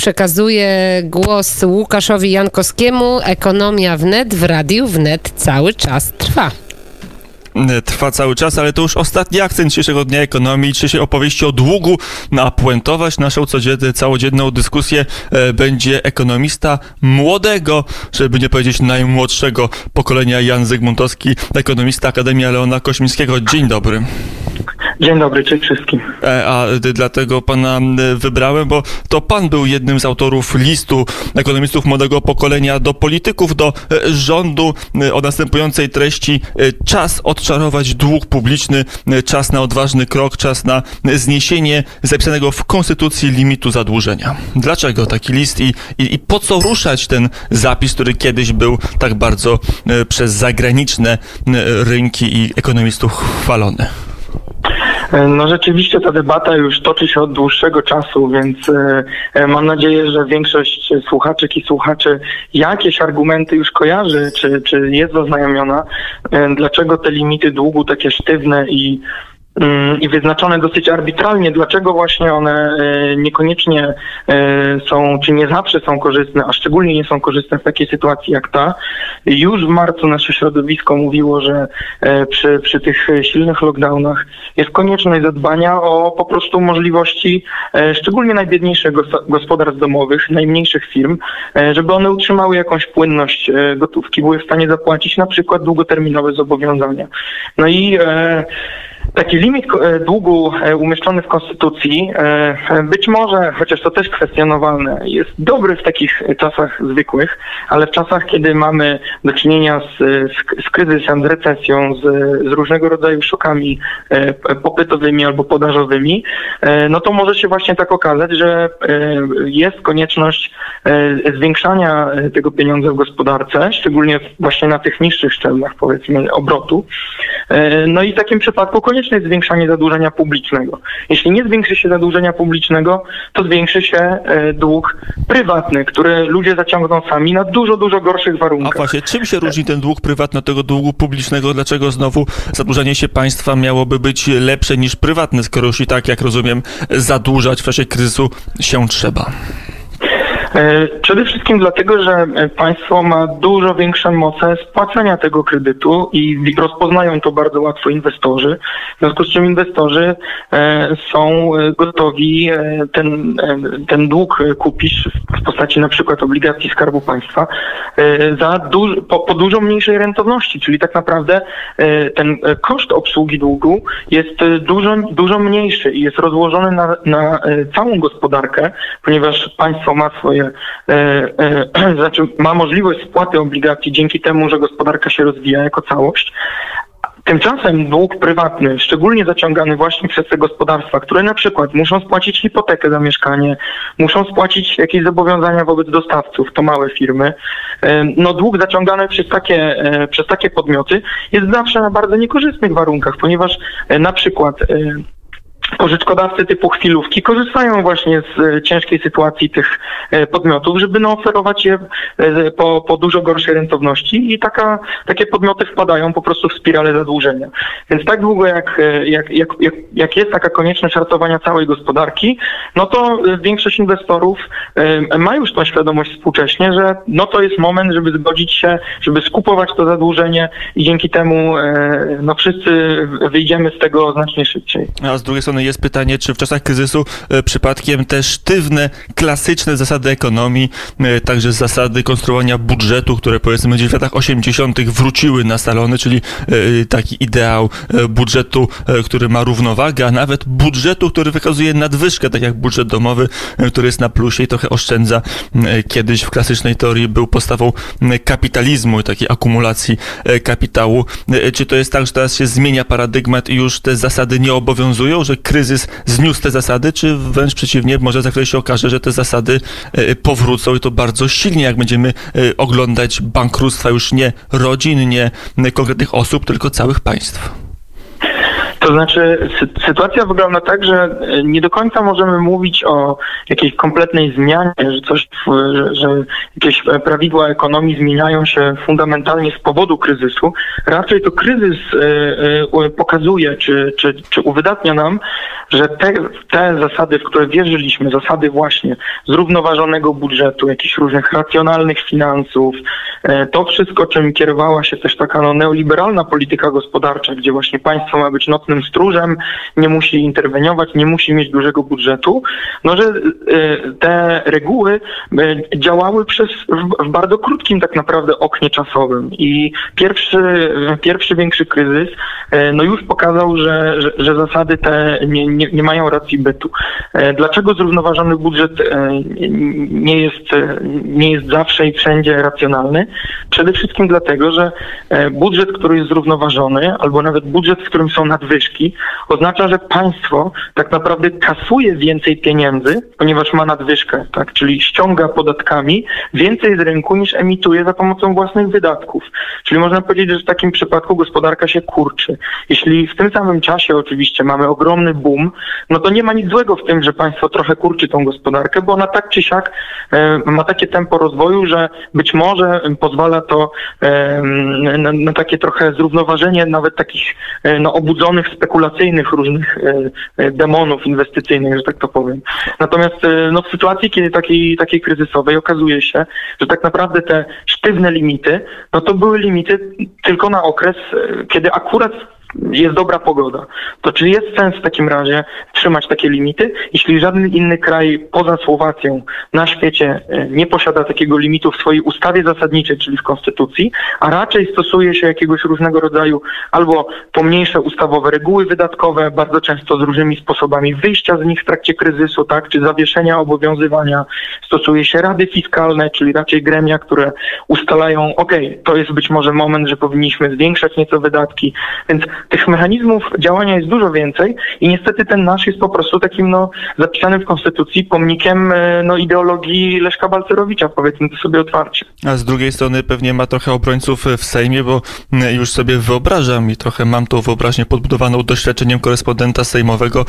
przekazuję głos Łukaszowi Jankowskiemu. Ekonomia wnet w radiu wnet cały czas trwa trwa cały czas, ale to już ostatni akcent dzisiejszego dnia ekonomii, dzisiejszej opowieści o długu. Puentować naszą codzienną, całodzienną dyskusję e, będzie ekonomista młodego, żeby nie powiedzieć najmłodszego pokolenia Jan Zygmuntowski, ekonomista Akademii Leona Kośmińskiego. Dzień dobry. Dzień dobry, cześć wszystkim. E, a dlatego pana wybrałem, bo to pan był jednym z autorów listu ekonomistów młodego pokolenia do polityków, do e, rządu e, o następującej treści czas odczarować dług publiczny, czas na odważny krok, czas na zniesienie zapisanego w konstytucji limitu zadłużenia. Dlaczego taki list i, i, i po co ruszać ten zapis, który kiedyś był tak bardzo przez zagraniczne rynki i ekonomistów chwalony? No rzeczywiście ta debata już toczy się od dłuższego czasu, więc e, e, mam nadzieję, że większość słuchaczek i słuchaczy jakieś argumenty już kojarzy, czy, czy jest zaznajomiona, e, dlaczego te limity długu takie sztywne i i wyznaczone dosyć arbitralnie, dlaczego właśnie one e, niekoniecznie e, są, czy nie zawsze są korzystne, a szczególnie nie są korzystne w takiej sytuacji jak ta. Już w marcu nasze środowisko mówiło, że e, przy, przy tych silnych lockdownach jest konieczność zadbania o po prostu możliwości szczególnie najbiedniejszych gospodarstw domowych, najmniejszych firm, żeby one utrzymały jakąś płynność gotówki, były w stanie zapłacić na przykład długoterminowe zobowiązania. No i Taki limit e, długu e, umieszczony w Konstytucji, e, być może, chociaż to też kwestionowalne, jest dobry w takich czasach zwykłych, ale w czasach, kiedy mamy do czynienia z, z, kryzysem, z recesją, z, z, różnego rodzaju szokami popytowymi albo podażowymi, no to może się właśnie tak okazać, że jest konieczność zwiększania tego pieniądza w gospodarce, szczególnie właśnie na tych niższych szczeblach, powiedzmy, obrotu. No i w takim przypadku konieczne jest zwiększanie zadłużenia publicznego. Jeśli nie zwiększy się zadłużenia publicznego, to zwiększy się e, dług prywatny, który ludzie zaciągną sami na dużo, dużo gorszych warunkach. A właśnie, czym się różni ten dług prywatny od tego długu publicznego? Dlaczego znowu zadłużenie się państwa miałoby być lepsze niż prywatne, skoro już i tak, jak rozumiem, zadłużać w czasie kryzysu się trzeba? E, przede wszystkim dlatego, że e, państwo ma dużo większe moce spłacenia tego kredytu i rozpoznają to bardzo łatwo inwestorzy. W związku z czym inwestorzy e, są gotowi ten, ten dług kupić w postaci na przykład obligacji Skarbu Państwa za duż, po, po dużo mniejszej rentowności, czyli tak naprawdę ten koszt obsługi długu jest dużo, dużo mniejszy i jest rozłożony na, na całą gospodarkę, ponieważ państwo ma swoje swoje, e, e, znaczy ma możliwość spłaty obligacji dzięki temu, że gospodarka się rozwija jako całość, Tymczasem dług prywatny, szczególnie zaciągany właśnie przez te gospodarstwa, które na przykład muszą spłacić hipotekę za mieszkanie, muszą spłacić jakieś zobowiązania wobec dostawców, to małe firmy, e, no dług zaciągany przez takie, przez takie podmioty jest zawsze na bardzo niekorzystnych warunkach, ponieważ na przykład pożyczkodawcy typu chwilówki korzystają właśnie z e, ciężkiej sytuacji tych e, podmiotów, żeby no, oferować je e, po, po dużo gorszej rentowności i taka, takie podmioty wpadają po prostu w spiralę zadłużenia. Więc tak długo jak, jak, jak, jak jest taka konieczność ratowania całej gospodarki, no to większość inwestorów ma już tą świadomość współcześnie, że no to jest moment, żeby zgodzić się, żeby skupować to zadłużenie i dzięki temu no wszyscy wyjdziemy z tego znacznie szybciej. A z drugiej strony jest pytanie, czy w czasach kryzysu e, przypadkiem te sztywne, klasyczne zasady ekonomii, e, także zasady konstruowania budżetu, które powiedzmy gdzieś w latach 80. wróciły na salony, czyli e, taki ideał budżetu, który ma równowagę, a nawet budżetu, który wykazuje nadwyżkę, tak jak budżet domowy, który jest na plusie i trochę oszczędza. Kiedyś w klasycznej teorii był postawą kapitalizmu takiej akumulacji kapitału. Czy to jest tak, że teraz się zmienia paradygmat i już te zasady nie obowiązują, że kryzys zniósł te zasady, czy wręcz przeciwnie, może za chwilę się okaże, że te zasady e, powrócą i to bardzo silnie, jak będziemy e, oglądać bankructwa już nie rodzin, nie konkretnych osób, tylko całych państw. To znaczy, sy sytuacja wygląda tak, że e, nie do końca możemy mówić o jakiejś kompletnej zmianie, że coś, że, jakieś e, prawidła ekonomii zmieniają się fundamentalnie z powodu kryzysu. Raczej to kryzys y, pokazuje, czy, czy, czy uwydatnia nam, że te, te zasady, w które wierzyliśmy, zasady właśnie zrównoważonego budżetu, jakichś różnych racjonalnych finansów, to wszystko, czym kierowała się też taka no, neoliberalna polityka gospodarcza, gdzie właśnie państwo ma być nocnym stróżem, nie musi interweniować, nie musi mieć dużego budżetu, no że te reguły działały przez w, bardzo krótkim tak naprawdę oknie czasowym i pierwszy, pierwszy większy kryzys no już pokazał, że, że, że zasady te nie, nie, nie, mają racji bytu. Dlaczego zrównoważony budżet nie jest, nie jest zawsze i wszędzie racjonalny? Przede wszystkim dlatego, że budżet, który jest zrównoważony, albo nawet budżet, w którym są nadwyżki, oznacza, że państwo tak naprawdę kasuje więcej pieniędzy, ponieważ ma nadwyżkę, tak? czyli ściąga podatkami więcej z rynku niż emituje za pomocą własnych wydatków. Czyli można powiedzieć, że w takim przypadku gospodarka się kurczy. Jeśli w tym samym czasie oczywiście mamy ogromny boom, no to nie ma nic złego w tym, że państwo trochę kurczy tą gospodarkę, bo ona tak czy siak e, ma takie tempo rozwoju, że być może pozwala to e, na, na, takie trochę zrównoważenie nawet takich e, no, obudzonych, spekulacyjnych różnych demonów inwestycyjnych, że tak to powiem. Natomiast no, w sytuacji, kiedy takiej, takiej kryzysowej okazuje się, że tak naprawdę te sztywne limity, no to były limity tylko na okres, kiedy akurat jest dobra pogoda. To czy jest sens w takim razie trzymać takie limity, jeśli żaden inny kraj poza Słowacją na świecie e, nie posiada takiego limitu w swojej ustawie zasadniczej, czyli w konstytucji, a raczej stosuje się jakiegoś różnego rodzaju albo pomniejsze ustawowe reguły wydatkowe, bardzo często z różnymi sposobami wyjścia z nich w trakcie kryzysu, tak, czy zawieszenia obowiązywania, stosuje się rady fiskalne, czyli raczej gremia, które ustalają, ok, to jest być może moment, że powinniśmy zwiększać nieco wydatki, więc tych mechanizmów działania jest dużo więcej i niestety ten nasz jest po prostu takim no, zapisanym w Konstytucji pomnikiem e, no, ideologii Leszka Balcerowicza, powiedzmy to sobie otwarcie. A z drugiej strony pewnie ma trochę obrońców w Sejmie, bo już sobie wyobrażam i trochę mam tą wyobraźnię podbudowaną doświadczeniem korespondenta sejmowego,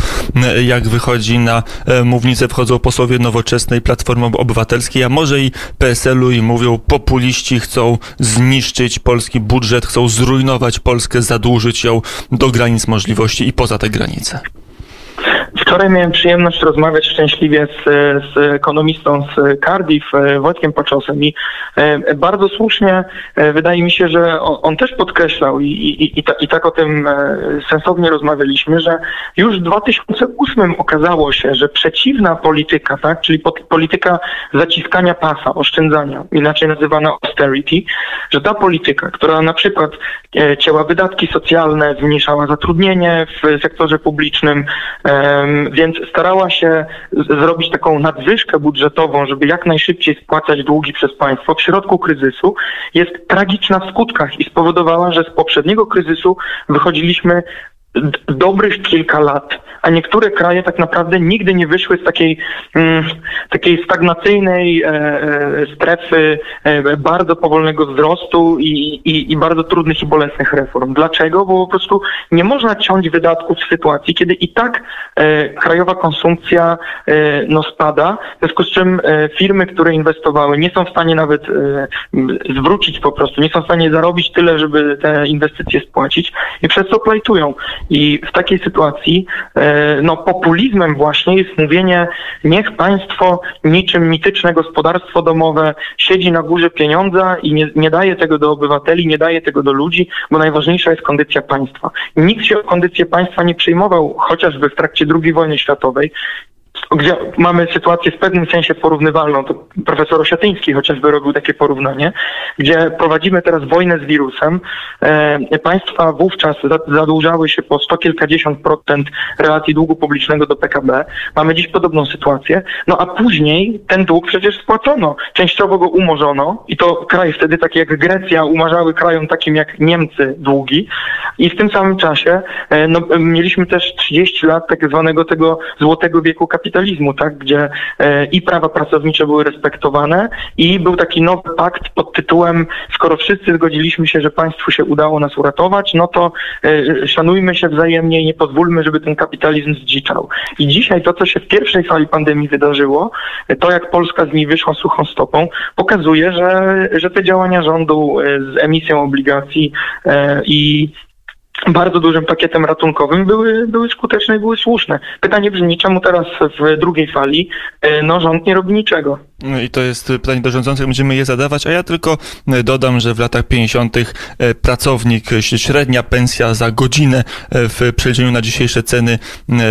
jak wychodzi na e, mównicę, wchodzą posłowie nowoczesnej Platformy Obywatelskiej, a może i PSL-u i mówią populiści chcą zniszczyć polski budżet, chcą zrujnować Polskę, zadłużyć ją do granic możliwości i poza te granice. Wczoraj miałem przyjemność rozmawiać szczęśliwie z, z ekonomistą z Cardiff, e, Wojtkiem Paczosem i e, bardzo słusznie e, wydaje mi się, że on, też podkreślał i, i, i, ta, i, tak o tym sensownie rozmawialiśmy, że już w 2008 okazało się, że przeciwna polityka, tak, czyli polityka zaciskania pasa, oszczędzania, inaczej nazywana austerity, że ta polityka, która na przykład cięła wydatki socjalne, zmniejszała zatrudnienie w sektorze publicznym, więc starała się zrobić taką nadwyżkę budżetową, żeby jak najszybciej spłacać długi przez państwo. W środku kryzysu, jest tragiczna w skutkach i spowodowała, że z poprzedniego kryzysu wychodziliśmy dobrych kilka lat, a niektóre kraje tak naprawdę nigdy nie wyszły z takiej, mm, takiej stagnacyjnej e, e, strefy e, bardzo powolnego wzrostu i, i, i, bardzo trudnych i bolesnych reform. Dlaczego? Bo po prostu nie można ciąć wydatków w sytuacji, kiedy i tak krajowa konsumpcja no, spada, w związku z czym firmy, które inwestowały, nie są w stanie nawet zwrócić po prostu, nie są w stanie zarobić tyle, żeby te inwestycje spłacić i przez to plajtują. I w takiej sytuacji e, no, populizmem właśnie jest mówienie, niech państwo niczym mityczne gospodarstwo domowe siedzi na górze pieniądza i nie, nie daje tego do obywateli, nie daje tego do ludzi, bo najważniejsza jest kondycja państwa. Nikt się o kondycję państwa nie przejmował, chociażby w trakcie II wojny światowej gdzie mamy sytuację w pewnym sensie porównywalną, to profesor Osiatyński chociażby robił takie porównanie, gdzie prowadzimy teraz wojnę z wirusem. E, państwa wówczas zadłużały się po sto kilkadziesiąt procent relacji długu publicznego do PKB. Mamy dziś podobną sytuację. No a później ten dług przecież spłacono. Częściowo go umorzono i to kraje wtedy takie jak Grecja umarzały krajom takim jak Niemcy długi i w tym samym czasie e, no, mieliśmy też 30 lat tak zwanego tego złotego wieku kapitału kapitalizmu, tak, gdzie e, i prawa pracownicze były respektowane i był taki nowy pakt pod tytułem skoro wszyscy zgodziliśmy się, że państwu się udało nas uratować, no to e, szanujmy się wzajemnie i nie pozwólmy, żeby ten kapitalizm zdziczał. I dzisiaj to, co się w pierwszej fali pandemii wydarzyło, e, to jak Polska z niej wyszła suchą stopą, pokazuje, że, że te działania rządu z emisją obligacji i bardzo dużym pakietem ratunkowym były, były skuteczne i były słuszne. Pytanie brzmi, czemu teraz w drugiej fali e, no, rząd nie robi niczego? I to jest pytanie do rządzących, będziemy je zadawać, a ja tylko e, dodam, że w latach 50. e, pracownik, e, średnia pensja za godzinę w przeliczeniu na dzisiejsze ceny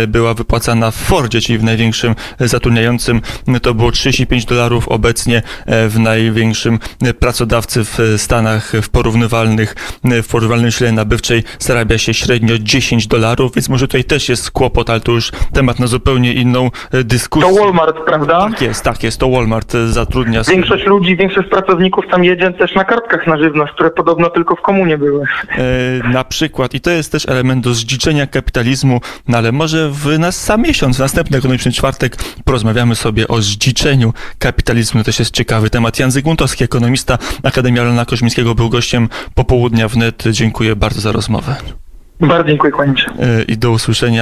była wypłacana w Fordzie, czyli w największym zatrudniającym, to było 35 dolarów, obecnie w największym pracodawcy w Stanach w porównywalnych, w porównywalnej sile nabywczej zarabia się średnio 10 dolarów, więc może tutaj też jest kłopot, ale to już temat na zupełnie inną e, To dyskusję. Walmart, prawda? Tak jest, tak jest, to Walmart e, zatrudnia Większość ludzi, większość pracowników tam jedzie też na kartkach na żywność, które podobno tylko w komunie były. E, na przykład. I to jest też element do zdziczenia kapitalizmu, no ale może w nas sam miesiąc, w następny ekonomiczny czwartek porozmawiamy sobie o zdziczeniu kapitalizmu. To też jest ciekawy temat. Jan Zygmuntowski, ekonomista Akademia Lena Koźmińskiego był gościem popołudnia wnet. Dziękuję bardzo za rozmowę Bardzo dziękuję, kłaniam się. E, i do usłyszenia.